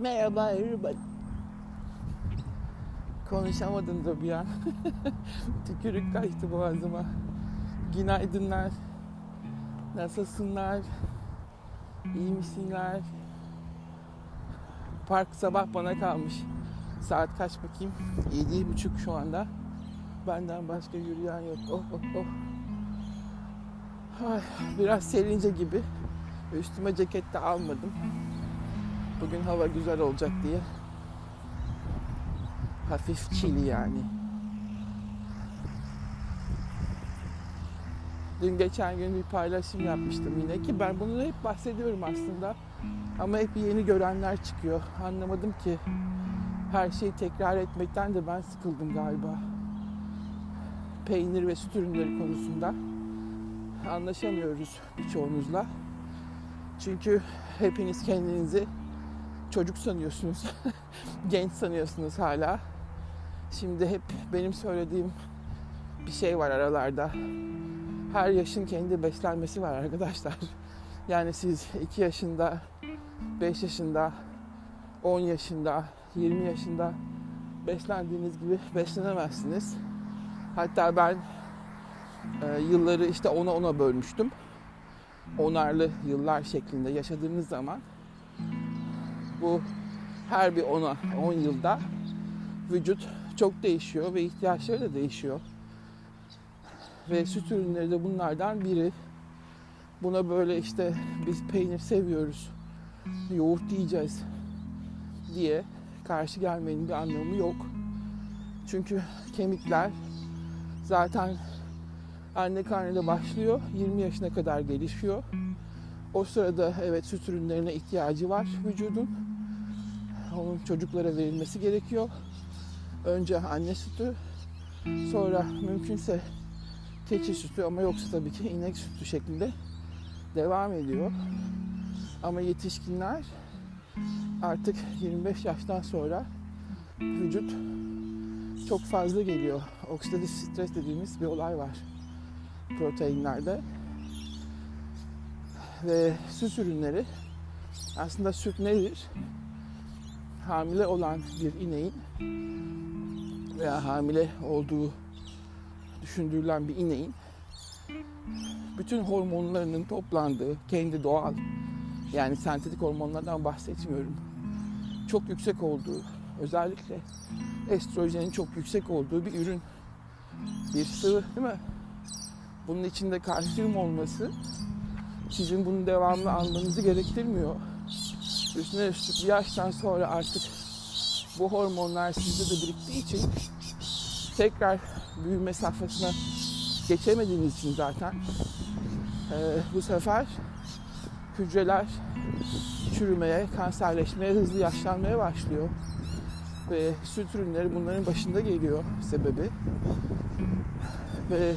Merhaba everybody. Konuşamadım da bir an. Tükürük kaçtı boğazıma. Günaydınlar. Nasılsınlar? İyi misinler? Park sabah bana kalmış. Saat kaç bakayım? Yedi buçuk şu anda. Benden başka yürüyen yok. Oh oh oh. Ay, biraz serince gibi. Üstüme ceket de almadım. Bugün hava güzel olacak diye. Hafif çili yani. Dün geçen gün bir paylaşım yapmıştım yine ki ben bunu hep bahsediyorum aslında. Ama hep yeni görenler çıkıyor. Anlamadım ki her şeyi tekrar etmekten de ben sıkıldım galiba. Peynir ve süt ürünleri konusunda anlaşamıyoruz birçoğunuzla. Çünkü hepiniz kendinizi çocuk sanıyorsunuz. Genç sanıyorsunuz hala. Şimdi hep benim söylediğim bir şey var aralarda. Her yaşın kendi beslenmesi var arkadaşlar. Yani siz 2 yaşında, 5 yaşında, 10 yaşında, 20 yaşında beslendiğiniz gibi beslenemezsiniz. Hatta ben e, yılları işte ona ona bölmüştüm. Onarlı yıllar şeklinde yaşadığınız zaman bu her bir ona 10 yılda vücut çok değişiyor ve ihtiyaçları da değişiyor. Ve süt ürünleri de bunlardan biri. Buna böyle işte biz peynir seviyoruz, yoğurt yiyeceğiz diye karşı gelmenin bir anlamı yok. Çünkü kemikler zaten anne karnında başlıyor, 20 yaşına kadar gelişiyor. O sırada evet süt ürünlerine ihtiyacı var vücudun. Onun çocuklara verilmesi gerekiyor. Önce anne sütü, sonra mümkünse keçi sütü ama yoksa tabii ki inek sütü şeklinde devam ediyor. Ama yetişkinler artık 25 yaştan sonra vücut çok fazla geliyor. Oksidatif stres dediğimiz bir olay var proteinlerde. Ve süt ürünleri aslında süt nedir? Hamile olan bir ineğin veya hamile olduğu düşündürülen bir ineğin bütün hormonlarının toplandığı kendi doğal yani sentetik hormonlardan bahsetmiyorum. Çok yüksek olduğu, özellikle estrojenin çok yüksek olduğu bir ürün. Bir sıvı değil mi? Bunun içinde kalsiyum olması sizin bunu devamlı almanızı gerektirmiyor. Üstüne üstlük yaştan sonra artık bu hormonlar sizde de biriktiği için tekrar büyüme safhasına geçemediğiniz için zaten e, bu sefer hücreler çürümeye, kanserleşmeye, hızlı yaşlanmaya başlıyor. Ve süt ürünleri bunların başında geliyor sebebi. Ve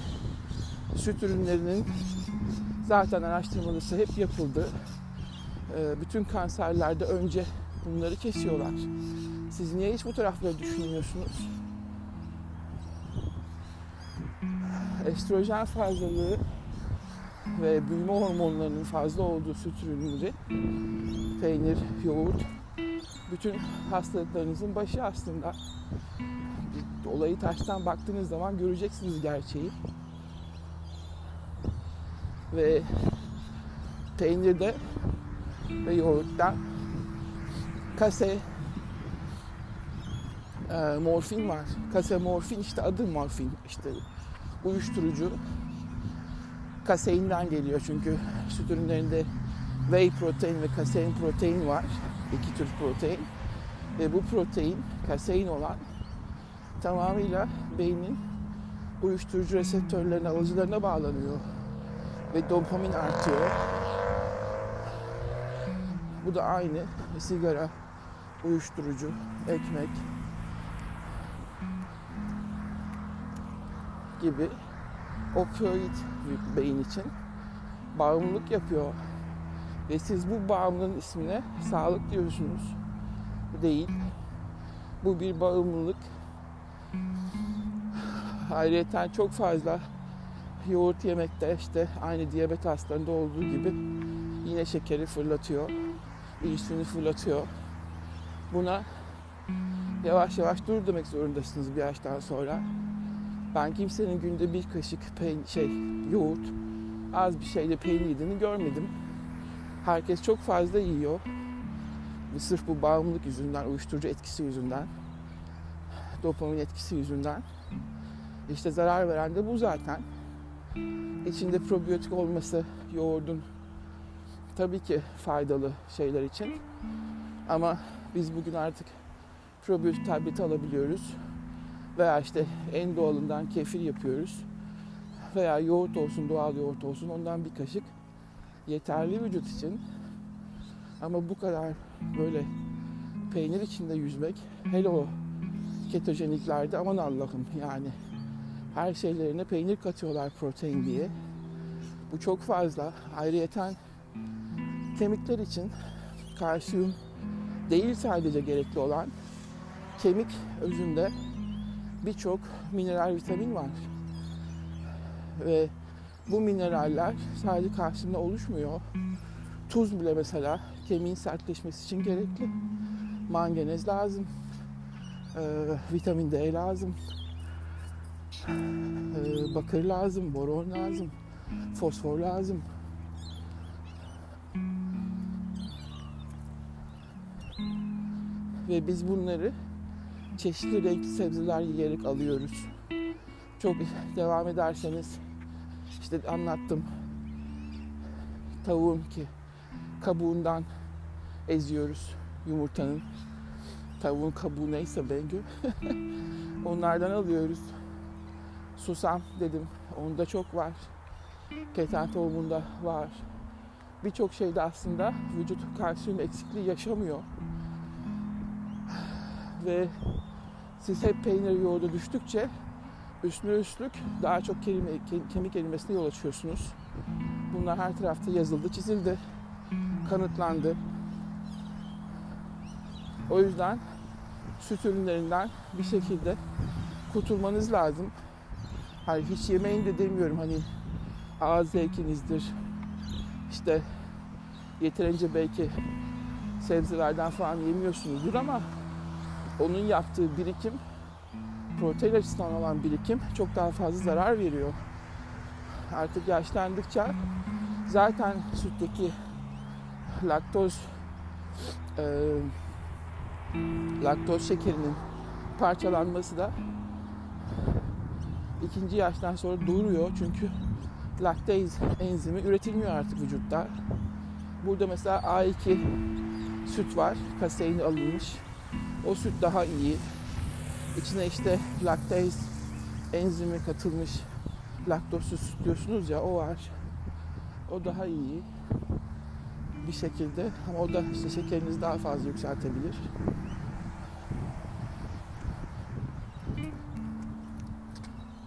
süt ürünlerinin zaten araştırmalısı hep yapıldı. E, bütün kanserlerde önce bunları kesiyorlar. Siz niye hiç bu tarafları düşünmüyorsunuz? Estrojen fazlalığı ve büyüme hormonlarının fazla olduğu süt ürünleri, peynir, yoğurt, bütün hastalıklarınızın başı aslında. Olayı taştan baktığınız zaman göreceksiniz gerçeği. Ve peynirde ve yoğurtta kase e, morfin var. Kase morfin işte adı morfin işte uyuşturucu kaseinden geliyor çünkü süt ürünlerinde whey protein ve kasein protein var. iki tür protein. Ve bu protein kasein olan tamamıyla beynin uyuşturucu reseptörlerine, alıcılarına bağlanıyor. Ve dopamin artıyor. Bu da aynı sigara, uyuşturucu, ekmek gibi opioid beyin için bağımlılık yapıyor. Ve siz bu bağımlılığın ismine sağlık diyorsunuz. Değil. Bu bir bağımlılık. Ayrıca çok fazla yoğurt yemekte işte aynı diyabet hastalarında olduğu gibi yine şekeri fırlatıyor. İnsülini fırlatıyor. Buna yavaş yavaş dur demek zorundasınız bir yaştan sonra. Ben kimsenin günde bir kaşık peyn şey yoğurt az bir şeyle peynir yediğini görmedim. Herkes çok fazla yiyor. Ve sırf bu bağımlılık yüzünden, uyuşturucu etkisi yüzünden, dopamin etkisi yüzünden. İşte zarar veren de bu zaten. İçinde probiyotik olması yoğurdun tabii ki faydalı şeyler için. Ama biz bugün artık probiyotik tableti alabiliyoruz. Veya işte en doğalından kefir yapıyoruz. Veya yoğurt olsun, doğal yoğurt olsun ondan bir kaşık yeterli vücut için. Ama bu kadar böyle peynir içinde yüzmek hele o ketogeniklerde aman Allah'ım yani her şeylerine peynir katıyorlar protein diye. Bu çok fazla. Ayrıyeten kemikler için kalsiyum değil sadece gerekli olan kemik özünde birçok mineral vitamin var. Ve bu mineraller sadece kalsiyumla oluşmuyor. Tuz bile mesela kemiğin sertleşmesi için gerekli. Manganez lazım. Ee, vitamin D lazım. Ee, bakır lazım, boron lazım, fosfor lazım. Ve biz bunları çeşitli renkli sebzeler yiyerek alıyoruz. Çok devam ederseniz işte anlattım tavuğun ki kabuğundan eziyoruz yumurtanın. Tavuğun kabuğu neyse Bengü. Onlardan alıyoruz. Susam dedim. Onda çok var. Keten tohumunda var. Birçok şeyde aslında vücut kalsiyum eksikliği yaşamıyor. Ve siz hep peynir yoğurda düştükçe üstüne üstlük daha çok kelime, kemik erimesine yol açıyorsunuz. Bunlar her tarafta yazıldı, çizildi, kanıtlandı. O yüzden süt ürünlerinden bir şekilde kurtulmanız lazım. Hani hiç yemeyin de demiyorum hani ağız zevkinizdir. İşte yeterince belki sebzelerden falan yemiyorsunuzdur ama onun yaptığı birikim protein açısından olan birikim çok daha fazla zarar veriyor. Artık yaşlandıkça zaten sütteki laktoz e, laktoz şekerinin parçalanması da ikinci yaştan sonra duruyor çünkü laktaz enzimi üretilmiyor artık vücutta. Burada mesela A2 süt var, kaseini alınmış. O süt daha iyi. İçine işte laktaz enzimi katılmış laktozsuz süt diyorsunuz ya o var. O daha iyi bir şekilde ama o da işte şekerinizi daha fazla yükseltebilir.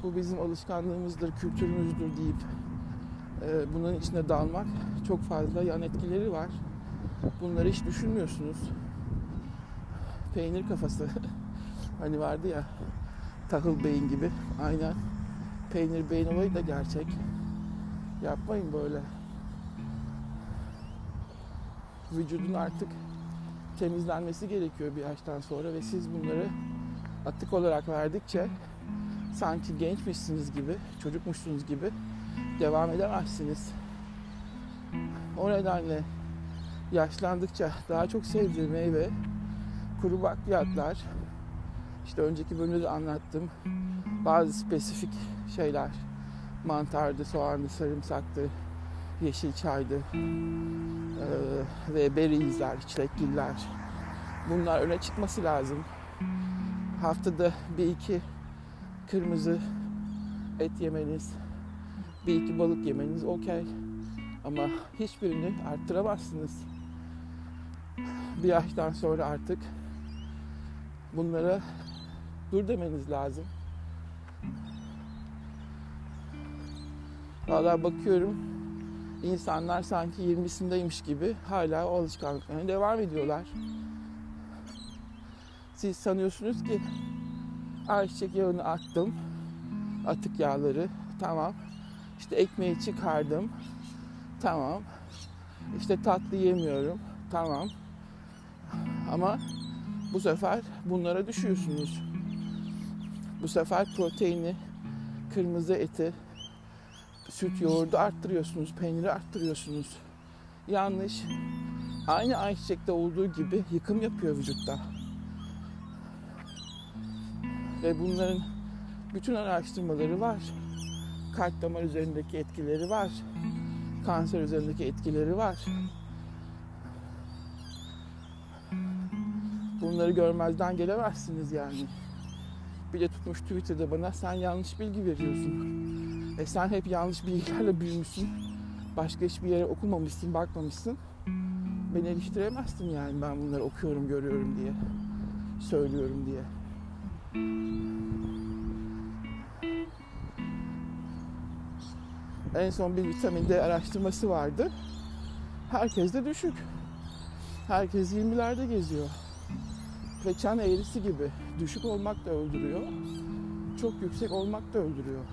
Bu bizim alışkanlığımızdır, kültürümüzdür deyip e, bunun içine dalmak çok fazla yan etkileri var. Bunları hiç düşünmüyorsunuz. Peynir kafası. hani vardı ya tahıl beyin gibi. Aynen. Peynir beyin olayı da gerçek. Yapmayın böyle. Vücudun artık temizlenmesi gerekiyor bir yaştan sonra ve siz bunları atık olarak verdikçe sanki gençmişsiniz gibi, çocukmuşsunuz gibi devam edemezsiniz. O nedenle yaşlandıkça daha çok sevdiğim meyve kuru bakliyatlar. İşte önceki bölümde de anlattım. Bazı spesifik şeyler. Mantardı, soğandı, sarımsaktı, yeşil çaydı ee, ve berizler, çilekgiller. Bunlar öne çıkması lazım. Haftada bir iki kırmızı et yemeniz, bir iki balık yemeniz okey. Ama hiçbirini arttıramazsınız. Bir yaştan sonra artık bunlara dur demeniz lazım. Valla bakıyorum insanlar sanki 20'sindeymiş gibi hala o alışkanlıklarına devam ediyorlar. Siz sanıyorsunuz ki ayçiçek yağını attım. Atık yağları. Tamam. İşte ekmeği çıkardım. Tamam. İşte tatlı yemiyorum. Tamam. Ama Bu sefer bunlara düşüyorsunuz. Bu sefer proteini, kırmızı eti, süt yoğurdu arttırıyorsunuz, peyniri arttırıyorsunuz. Yanlış. Aynı ayçiçekte olduğu gibi yıkım yapıyor vücutta. Ve bunların bütün araştırmaları var. Kalp damar üzerindeki etkileri var. Kanser üzerindeki etkileri var. Bunları görmezden gelemezsiniz yani. Bir de tutmuş Twitter'da bana sen yanlış bilgi veriyorsun. E sen hep yanlış bilgilerle büyümüşsün. Başka hiçbir yere okumamışsın, bakmamışsın. Beni eleştiremezsin yani ben bunları okuyorum, görüyorum diye. Söylüyorum diye. En son bir vitamin D araştırması vardı. Herkes de düşük. Herkes 20'lerde geziyor. Ve çan eğrisi gibi düşük olmak da öldürüyor. Çok yüksek olmak da öldürüyor.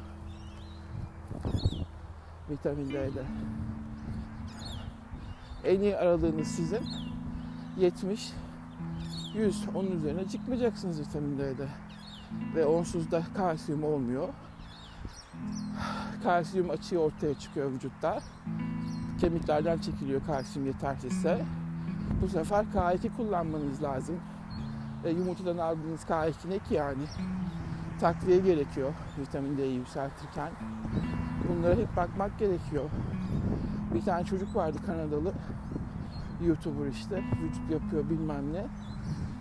Vitamin D'de. En iyi aralığınız sizin 70 100 onun üzerine çıkmayacaksınız vitamin D'de. Ve onsuz da kalsiyum olmuyor. Kalsiyum açığı ortaya çıkıyor vücutta. Kemiklerden çekiliyor kalsiyum yetersizse. Bu sefer K2 kullanmanız lazım. E, yumurtadan aldığınız K2 ne ki yani? Takviye gerekiyor vitamin D'yi yükseltirken. Bunlara hep bakmak gerekiyor. Bir tane çocuk vardı Kanadalı. YouTuber işte. Vücut yapıyor bilmem ne.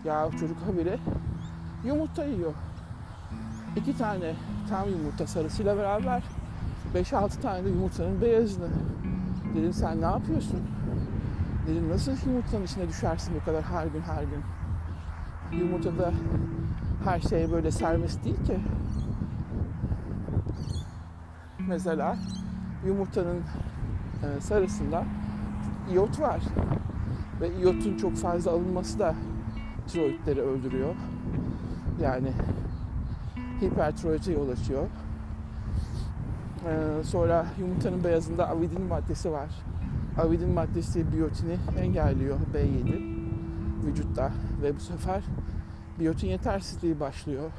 Ya çocuk habire yumurta yiyor. İki tane tam yumurta sarısıyla beraber 5-6 tane de yumurtanın beyazını. Dedim sen ne yapıyorsun? Dedim nasıl yumurtanın içine düşersin bu kadar her gün her gün? Yumurtada her şey böyle serbest değil ki. Mesela yumurtanın e, sarısında iot var. Ve iyotun çok fazla alınması da tiroidleri öldürüyor. Yani hipertiroide yol açıyor. Ee, sonra yumurtanın beyazında avidin maddesi var. Avidin maddesi biyotini engelliyor B7 vücutta ve bu sefer biyotin yetersizliği başlıyor.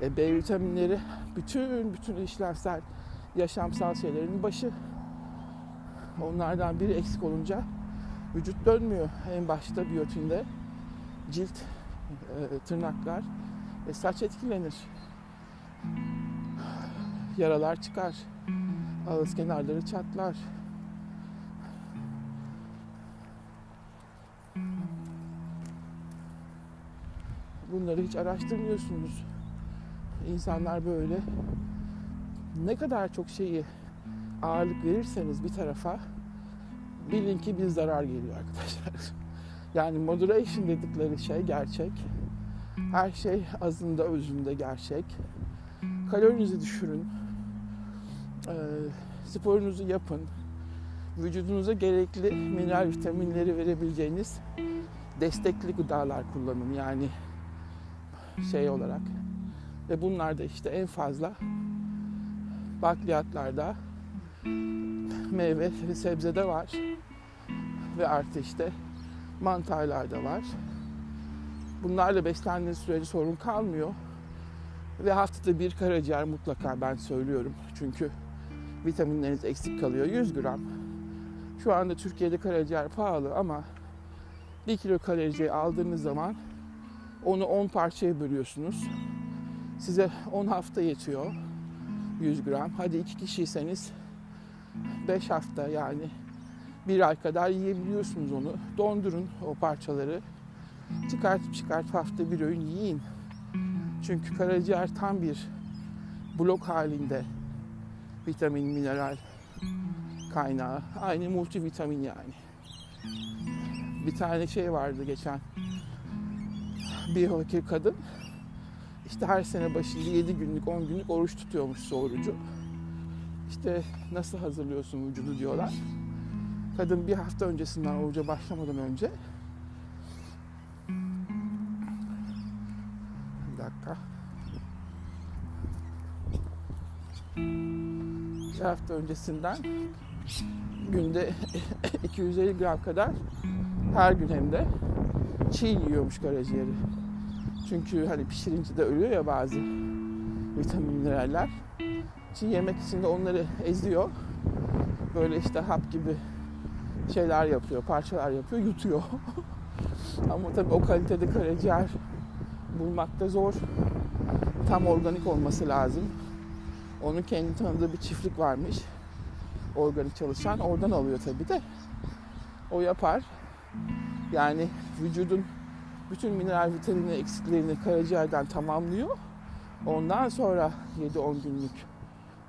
E, B vitaminleri bütün bütün işlevsel yaşamsal şeylerin başı. Onlardan biri eksik olunca vücut dönmüyor. En başta biyotinde cilt, e, tırnaklar ve saç etkilenir. Yaralar çıkar. Ağız kenarları çatlar. Bunları hiç araştırmıyorsunuz. İnsanlar böyle ne kadar çok şeyi ağırlık verirseniz bir tarafa bilin ki bir zarar geliyor arkadaşlar. Yani moderation dedikleri şey gerçek. Her şey azında özünde gerçek. Kalorinizi düşürün. E, sporunuzu yapın. Vücudunuza gerekli mineral vitaminleri verebileceğiniz destekli gıdalar kullanın. Yani şey olarak. Ve bunlar da işte en fazla bakliyatlarda, meyve ve sebzede var. Ve artı işte mantarlarda var. Bunlarla beslendiğiniz sürece sorun kalmıyor. Ve haftada bir karaciğer mutlaka ben söylüyorum. Çünkü vitaminleriniz eksik kalıyor. 100 gram. Şu anda Türkiye'de karaciğer pahalı ama 1 kilo karaciğer aldığınız zaman onu 10 parçaya bölüyorsunuz. Size 10 hafta yetiyor. 100 gram. Hadi iki kişiyseniz 5 hafta yani bir ay kadar yiyebiliyorsunuz onu. Dondurun o parçaları. Çıkartıp çıkartıp hafta bir öğün yiyin. Çünkü karaciğer tam bir blok halinde vitamin, mineral kaynağı. Aynı multivitamin yani. Bir tane şey vardı geçen bir fakir kadın işte her sene başında 7 günlük 10 günlük oruç tutuyormuş orucu. İşte nasıl hazırlıyorsun vücudu diyorlar. Kadın bir hafta öncesinden oruca başlamadan önce bir dakika bir hafta öncesinden günde 250 gram kadar her gün hem de çiğ yiyormuş karaciğeri. Çünkü hani pişirince de ölüyor ya bazı vitamin mineraller. Çiğ yemek için de onları eziyor. Böyle işte hap gibi şeyler yapıyor, parçalar yapıyor, yutuyor. Ama tabii o kalitede karaciğer bulmak da zor. Tam organik olması lazım. Onun kendi tanıdığı bir çiftlik varmış. Organik çalışan. Oradan alıyor tabii de. O yapar. Yani vücudun bütün mineral vitamini eksiklerini karaciğerden tamamlıyor. Ondan sonra 7-10 günlük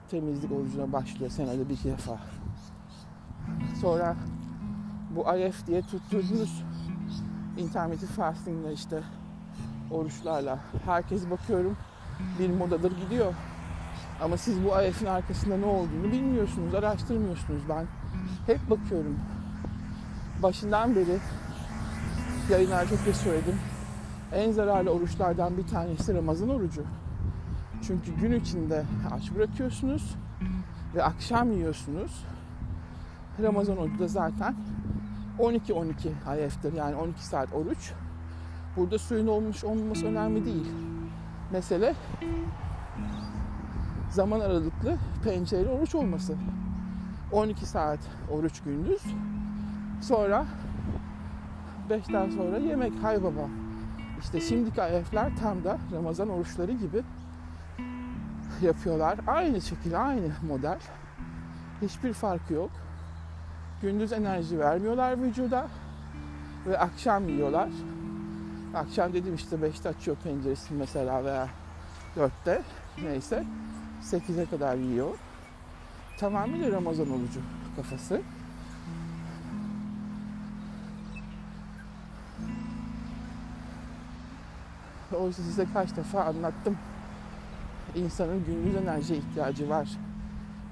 temizlik orucuna başlıyor senede bir defa. Sonra bu IF diye tutturduğunuz intermittent fastingle işte oruçlarla herkes bakıyorum bir modadır gidiyor. Ama siz bu IF'in arkasında ne olduğunu bilmiyorsunuz, araştırmıyorsunuz. Ben hep bakıyorum. Başından beri yayınlar çok kez söyledim. En zararlı oruçlardan bir tanesi Ramazan orucu. Çünkü gün içinde aç bırakıyorsunuz ve akşam yiyorsunuz. Ramazan orucu da zaten 12-12 IF'tir yani 12 saat oruç. Burada suyun olmuş olmaması önemli değil. Mesele zaman aralıklı pencereli oruç olması. 12 saat oruç gündüz. Sonra 5'ten sonra yemek hay baba. İşte şimdiki IF'ler tam da Ramazan oruçları gibi yapıyorlar. Aynı şekilde aynı model. Hiçbir farkı yok. Gündüz enerji vermiyorlar vücuda ve akşam yiyorlar. Akşam dedim işte 5'te açıyor penceresini mesela veya 4'te neyse 8'e kadar yiyor. Tamamıyla Ramazan olucu kafası. Oysa size kaç defa anlattım. İnsanın gündüz enerjiye ihtiyacı var.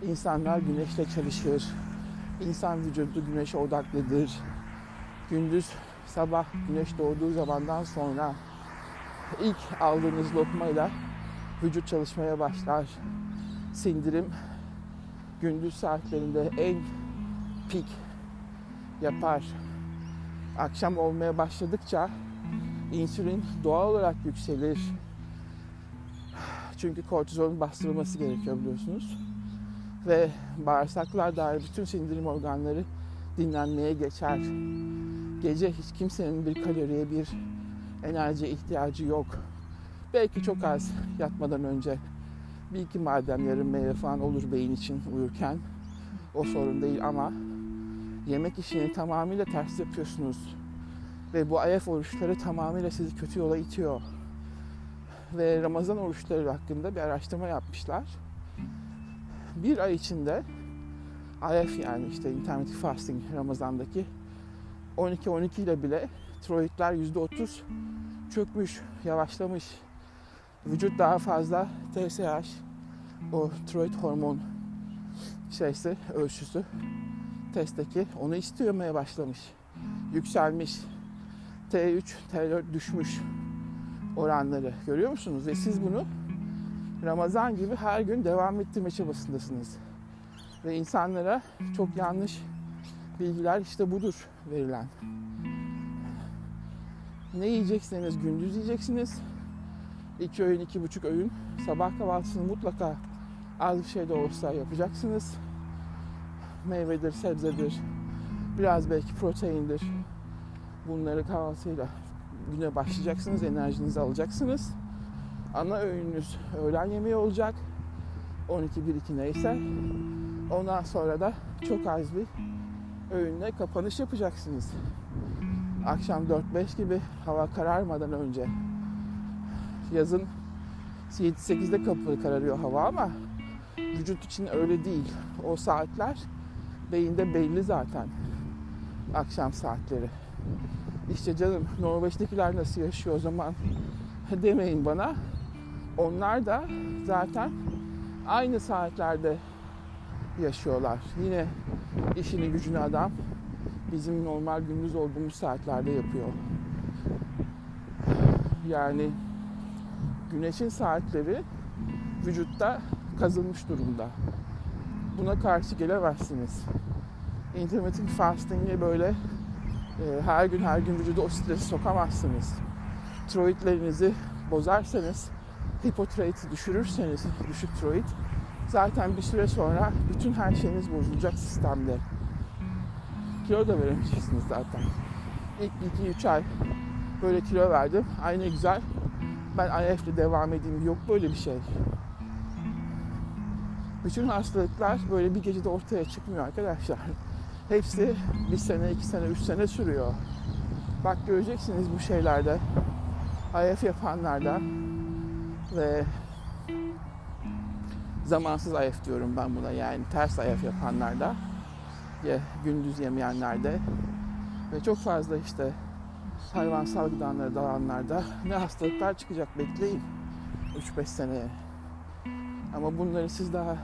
İnsanlar güneşle çalışır. İnsan vücudu güneşe odaklıdır. Gündüz sabah güneş doğduğu zamandan sonra ilk aldığınız lokmayla vücut çalışmaya başlar. Sindirim gündüz saatlerinde en pik yapar. Akşam olmaya başladıkça insülin doğal olarak yükselir. Çünkü kortizolun bastırılması gerekiyor biliyorsunuz. Ve bağırsaklar dair bütün sindirim organları dinlenmeye geçer. Gece hiç kimsenin bir kaloriye, bir enerjiye ihtiyacı yok. Belki çok az yatmadan önce bir iki madem yarım meyve falan olur beyin için uyurken. O sorun değil ama yemek işini tamamıyla ters yapıyorsunuz. Ve bu ayef oruçları tamamıyla sizi kötü yola itiyor. Ve Ramazan oruçları hakkında bir araştırma yapmışlar. Bir ay içinde IF yani işte intermittent fasting Ramazan'daki 12-12 ile bile tiroidler %30 çökmüş, yavaşlamış. Vücut daha fazla TSH, o tiroid hormon şeysi, ölçüsü testteki onu istemeye başlamış. Yükselmiş. T3, T4 düşmüş oranları görüyor musunuz? Ve siz bunu Ramazan gibi her gün devam ettirme çabasındasınız. Ve insanlara çok yanlış bilgiler işte budur verilen. Ne yiyecekseniz gündüz yiyeceksiniz. İki öğün, iki buçuk öğün. Sabah kahvaltısını mutlaka az bir şey de olsa yapacaksınız. Meyvedir, sebzedir, biraz belki proteindir. Bunları kahvaltıyla güne başlayacaksınız, enerjinizi alacaksınız. Ana öğününüz öğlen yemeği olacak. 12-1-2 neyse. Ondan sonra da çok az bir öğünle kapanış yapacaksınız. Akşam 4-5 gibi hava kararmadan önce. Yazın 7-8'de kapı kararıyor hava ama vücut için öyle değil. O saatler beyinde belli zaten. Akşam saatleri. İşte canım Norveç'tekiler nasıl yaşıyor o zaman demeyin bana. Onlar da zaten aynı saatlerde yaşıyorlar. Yine işini gücünü adam bizim normal gündüz olduğumuz saatlerde yapıyor. Yani güneşin saatleri vücutta kazılmış durumda. Buna karşı gelemezsiniz. Intermittent fasting'e böyle e, her gün her gün vücuda o stresi sokamazsınız. Tiroidlerinizi bozarsanız, hipotiroidi düşürürseniz, düşük tiroid, zaten bir süre sonra bütün her şeyiniz bozulacak sistemde. Kilo da veremeyeceksiniz zaten. İlk 2-3 ay böyle kilo verdim. Ay ne güzel. Ben IF'le devam edeyim. Yok böyle bir şey. Bütün hastalıklar böyle bir gecede ortaya çıkmıyor arkadaşlar. Hepsi bir sene, iki sene, üç sene sürüyor. Bak göreceksiniz bu şeylerde. IF yapanlarda ve zamansız IF diyorum ben buna yani ters IF yapanlarda ya gündüz yemeyenlerde ve çok fazla işte hayvansal gıdalara dalanlarda ne hastalıklar çıkacak bekleyin 3-5 seneye. Ama bunları siz daha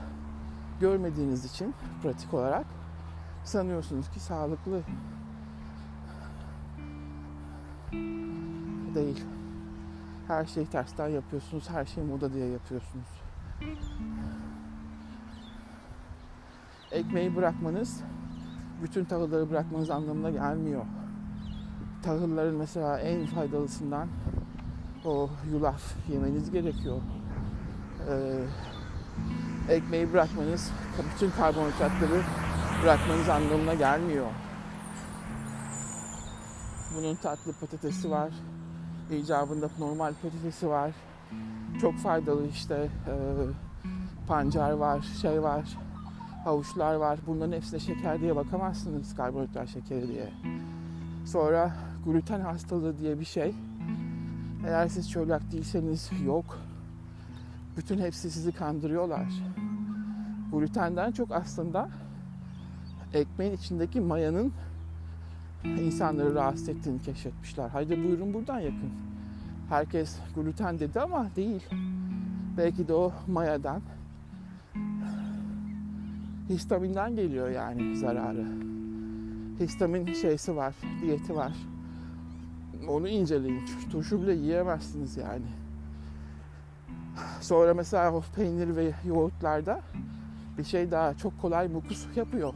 görmediğiniz için pratik olarak sanıyorsunuz ki sağlıklı değil. Her şeyi tersten yapıyorsunuz, her şeyi moda diye yapıyorsunuz. Ekmeği bırakmanız bütün tahılları bırakmanız anlamına gelmiyor. Tahılların mesela en faydalısından o yulaf yemeniz gerekiyor. Ee, ekmeği bırakmanız bütün karbonhidratları bırakmanız anlamına gelmiyor. Bunun tatlı patatesi var. İcabında normal patatesi var. Çok faydalı işte e, pancar var, şey var, havuçlar var. Bunların hepsine şeker diye bakamazsınız karbonhidrat şekeri diye. Sonra gluten hastalığı diye bir şey. Eğer siz çölyak değilseniz yok. Bütün hepsi sizi kandırıyorlar. Glutenden çok aslında ekmeğin içindeki mayanın insanları rahatsız ettiğini keşfetmişler. Haydi buyurun buradan yakın. Herkes gluten dedi ama değil. Belki de o mayadan histaminden geliyor yani zararı. Histamin şeysi var, diyeti var. Onu inceleyin. Turşu bile yiyemezsiniz yani. Sonra mesela o peynir ve yoğurtlarda bir şey daha çok kolay mukus yapıyor.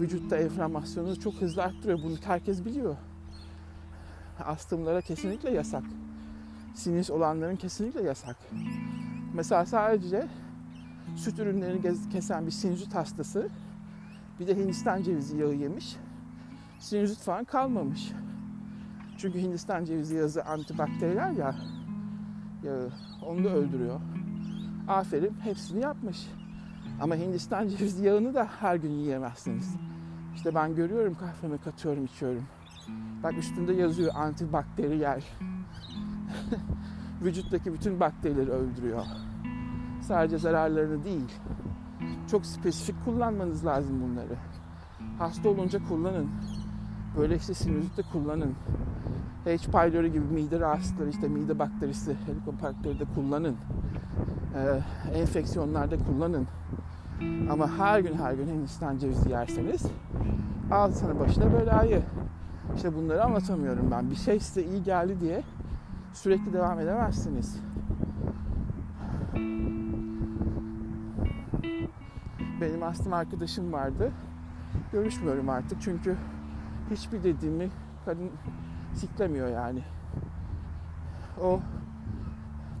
Vücutta enflamasyonu çok hızlı arttırıyor. Bunu herkes biliyor. Astımlara kesinlikle yasak. Sinüs olanların kesinlikle yasak. Mesela sadece süt ürünlerini kesen bir sinüzit hastası bir de Hindistan cevizi yağı yemiş. Sinüzit falan kalmamış. Çünkü Hindistan cevizi yağı antibakteriyel ya yağı. Onu da öldürüyor. Aferin hepsini yapmış. Ama Hindistan cevizi yağını da her gün yiyemezsiniz. İşte ben görüyorum kahveme katıyorum içiyorum. Bak üstünde yazıyor antibakteriyel. Vücuttaki bütün bakterileri öldürüyor. Sadece zararlarını değil. Çok spesifik kullanmanız lazım bunları. Hasta olunca kullanın. Böyle işte sinüzitte kullanın. H. pylori gibi mide rahatsızlıkları işte mide bakterisi, helikobakteri de kullanın. Ee, enfeksiyonlarda kullanın. Ama her gün her gün Hindistan cevizi yerseniz al sana başına belayı. İşte bunları anlatamıyorum ben. Bir şey size iyi geldi diye sürekli devam edemezsiniz. Benim astım arkadaşım vardı. Görüşmüyorum artık çünkü hiçbir dediğimi kadın siklemiyor yani. O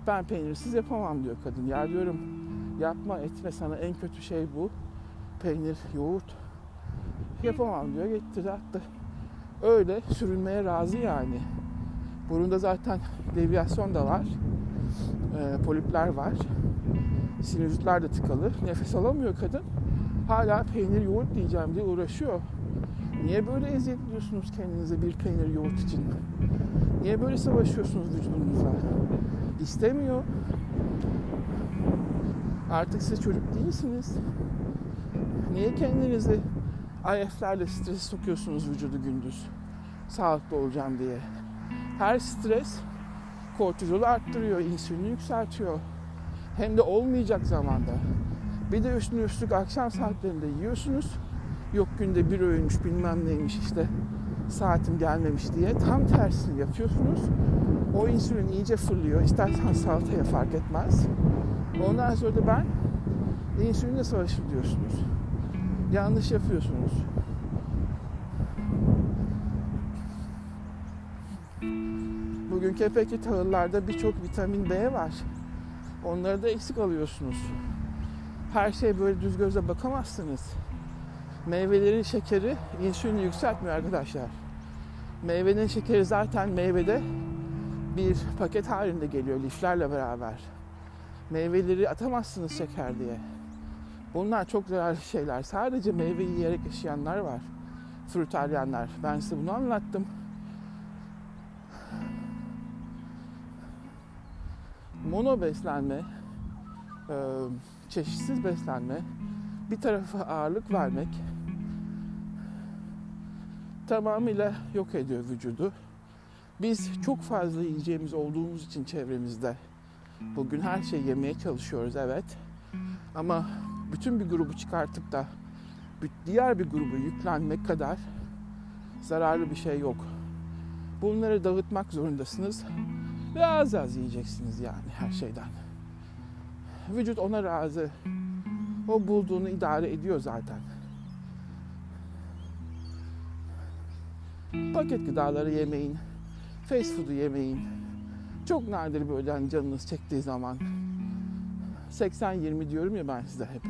ben peynirsiz yapamam diyor kadın. Ya diyorum yapma etme sana en kötü şey bu. Peynir, yoğurt. Yapamam diyor. Gitti attı. Öyle sürünmeye razı yani. Burunda zaten deviyasyon da var. E, polipler var. Sinüzitler de tıkalı. Nefes alamıyor kadın. Hala peynir yoğurt diyeceğim diye uğraşıyor. Niye böyle eziyet ediyorsunuz kendinize bir peynir yoğurt için? Niye böyle savaşıyorsunuz vücudunuzla? İstemiyor. Artık siz çocuk değilsiniz. Niye kendinizi IF'lerle stresi sokuyorsunuz vücudu gündüz? Sağlıklı olacağım diye. Her stres kortizolu arttırıyor, insülini yükseltiyor. Hem de olmayacak zamanda. Bir de üstüne üstlük akşam saatlerinde yiyorsunuz. Yok günde bir öğünmüş bilmem neymiş işte saatim gelmemiş diye tam tersini yapıyorsunuz. O insülin iyice fırlıyor. İstersen salataya fark etmez. Ondan sonra da ben insülinle savaşır diyorsunuz. Yanlış yapıyorsunuz. Bugün kepekli tahıllarda birçok vitamin B var. Onları da eksik alıyorsunuz. Her şey böyle düz gözle bakamazsınız. Meyvelerin şekeri insülini yükseltmiyor arkadaşlar. Meyvenin şekeri zaten meyvede bir paket halinde geliyor liflerle beraber. Meyveleri atamazsınız şeker diye. Bunlar çok zararlı şeyler. Sadece meyve yiyerek yaşayanlar var. Frutaryenler. Ben size bunu anlattım. Mono beslenme, çeşitsiz beslenme, bir tarafa ağırlık vermek tamamıyla yok ediyor vücudu. Biz çok fazla yiyeceğimiz olduğumuz için çevremizde bugün her şeyi yemeye çalışıyoruz evet. Ama bütün bir grubu çıkartıp da diğer bir grubu yüklenmek kadar zararlı bir şey yok. Bunları dağıtmak zorundasınız ve az az yiyeceksiniz yani her şeyden. Vücut ona razı. O bulduğunu idare ediyor zaten. Paket gıdaları yemeyin. Fast food'u yemeyin. Çok nadir böyle hani canınız çektiği zaman 80-20 diyorum ya ben size hep.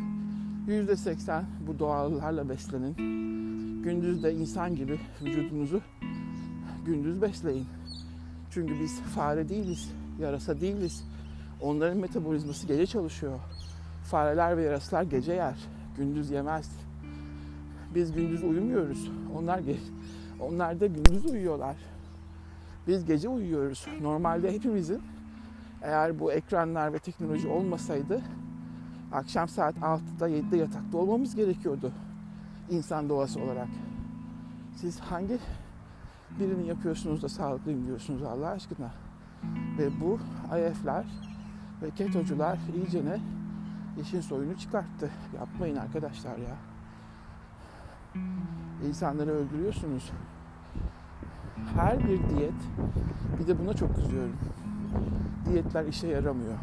%80 bu doğallarla beslenin. Gündüz de insan gibi vücudunuzu gündüz besleyin. Çünkü biz fare değiliz, yarasa değiliz. Onların metabolizması gece çalışıyor. Fareler ve yarasalar gece yer, gündüz yemez. Biz gündüz uyumuyoruz. Onlar ge- onlar da gündüz uyuyorlar. Biz gece uyuyoruz. Normalde hepimizin eğer bu ekranlar ve teknoloji olmasaydı akşam saat 6'da 7'de yatakta olmamız gerekiyordu insan doğası olarak. Siz hangi birini yapıyorsunuz da sağlıklıyım diyorsunuz Allah aşkına? Ve bu IF'ler ve ketocular iyicene işin soyunu çıkarttı. Yapmayın arkadaşlar ya. İnsanları öldürüyorsunuz. Her bir diyet, bir de buna çok kızıyorum. Diyetler işe yaramıyor.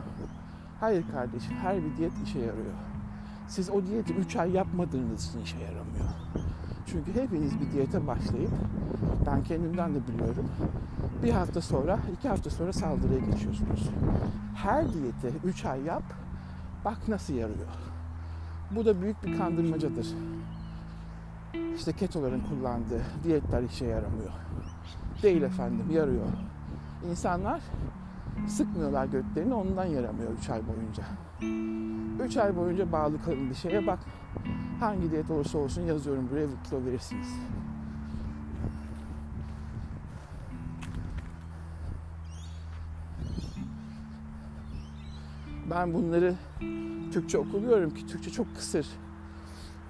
Hayır kardeşim, her bir diyet işe yarıyor. Siz o diyeti 3 ay yapmadığınız için işe yaramıyor. Çünkü hepiniz bir diyete başlayıp, ben kendimden de biliyorum, bir hafta sonra, iki hafta sonra saldırıya geçiyorsunuz. Her diyeti 3 ay yap, bak nasıl yarıyor. Bu da büyük bir kandırmacadır. İşte ketoların kullandığı diyetler işe yaramıyor. Değil efendim, yarıyor. İnsanlar sıkmıyorlar götlerini ondan yaramıyor 3 ay boyunca. 3 ay boyunca bağlı kalın bir şeye bak. Hangi diyet olursa olsun yazıyorum buraya kilo verirsiniz. Ben bunları Türkçe okuluyorum ki Türkçe çok kısır.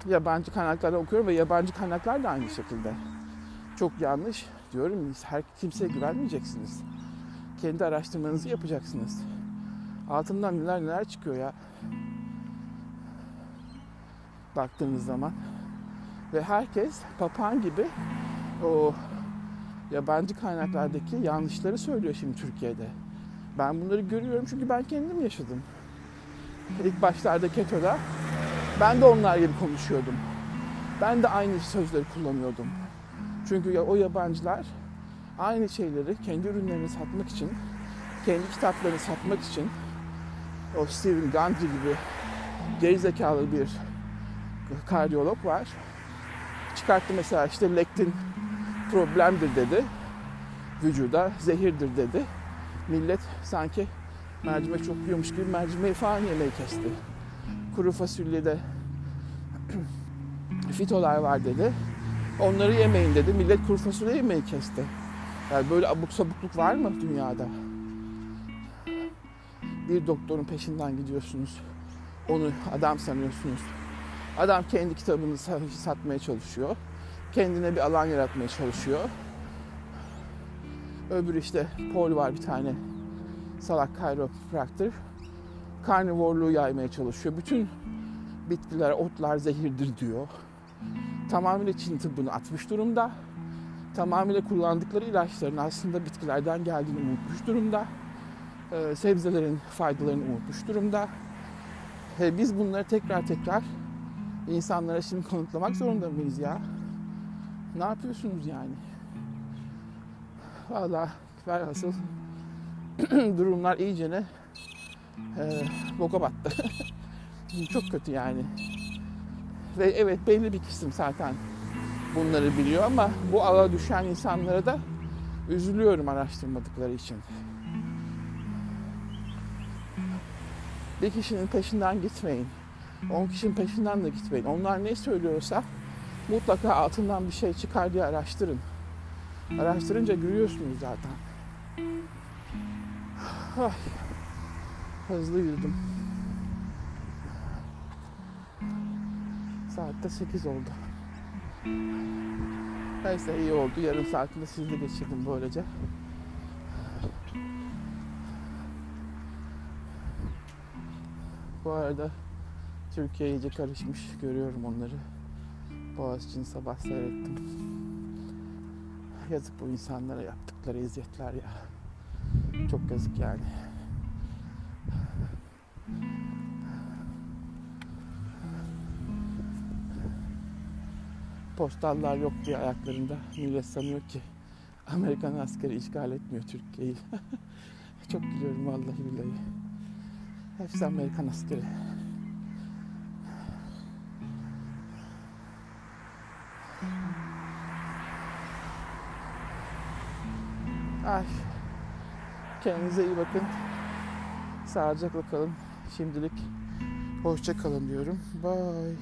Yabancı kaynaklarda okuyorum ve yabancı kaynaklar da aynı şekilde. Çok yanlış diyorum. Her kimseye güvenmeyeceksiniz. Kendi araştırmanızı yapacaksınız. Altından neler neler çıkıyor ya. Baktığınız zaman. Ve herkes papağan gibi o yabancı kaynaklardaki yanlışları söylüyor şimdi Türkiye'de. Ben bunları görüyorum çünkü ben kendim yaşadım. İlk başlarda ketoda ben de onlar gibi konuşuyordum. Ben de aynı sözleri kullanıyordum. Çünkü o yabancılar aynı şeyleri kendi ürünlerini satmak için, kendi kitaplarını satmak için o Stephen Gundry gibi gerizekalı bir kardiyolog var. Çıkarttı mesela işte lektin problemdir dedi. Vücuda zehirdir dedi. Millet sanki mercimek çok yiyormuş gibi mercimeği falan yemeyi kesti. Kuru fasulyede fitolar var dedi. Onları yemeyin dedi. Millet kuru fasulye yemeyi kesti. Yani böyle abuk sabukluk var mı dünyada? Bir doktorun peşinden gidiyorsunuz. Onu adam sanıyorsunuz. Adam kendi kitabını satmaya çalışıyor. Kendine bir alan yaratmaya çalışıyor. Öbür işte Paul var bir tane salak chiropractor. Karnivorluğu yaymaya çalışıyor. Bütün bitkiler, otlar zehirdir diyor. Tamamıyla Çin tıbbını atmış durumda. Tamamıyla kullandıkları ilaçların aslında bitkilerden geldiğini unutmuş durumda. Ee, sebzelerin faydalarını unutmuş durumda. Ve biz bunları tekrar tekrar insanlara şimdi kanıtlamak zorunda mıyız ya? Ne yapıyorsunuz yani? Valla velhasıl durumlar iyicene e, boka battı. Çok kötü yani. Ve evet belli bir kesim zaten bunları biliyor ama bu ala düşen insanlara da üzülüyorum araştırmadıkları için. Bir kişinin peşinden gitmeyin. 10 kişinin peşinden de gitmeyin. Onlar ne söylüyorsa mutlaka altından bir şey çıkar diye araştırın. Araştırınca görüyorsunuz zaten. Ay, hızlı yürüdüm. Saatte 8 oldu. Neyse iyi oldu. Yarım saatinde sizle geçirdim böylece. Bu arada Türkiye iyice karışmış. Görüyorum onları. Boğaziçi'ni sabah seyrettim. Yazık bu insanlara yaptıkları eziyetler ya. Çok yazık yani. Postallar yok diye ayaklarında. Millet sanıyor ki Amerikan askeri işgal etmiyor Türkiye'yi. Çok gülüyorum vallahi billahi. Hepsi Amerikan askeri. Ay. Kendinize iyi bakın. Sağlıcakla kalın. Şimdilik hoşça kalın diyorum. Bye.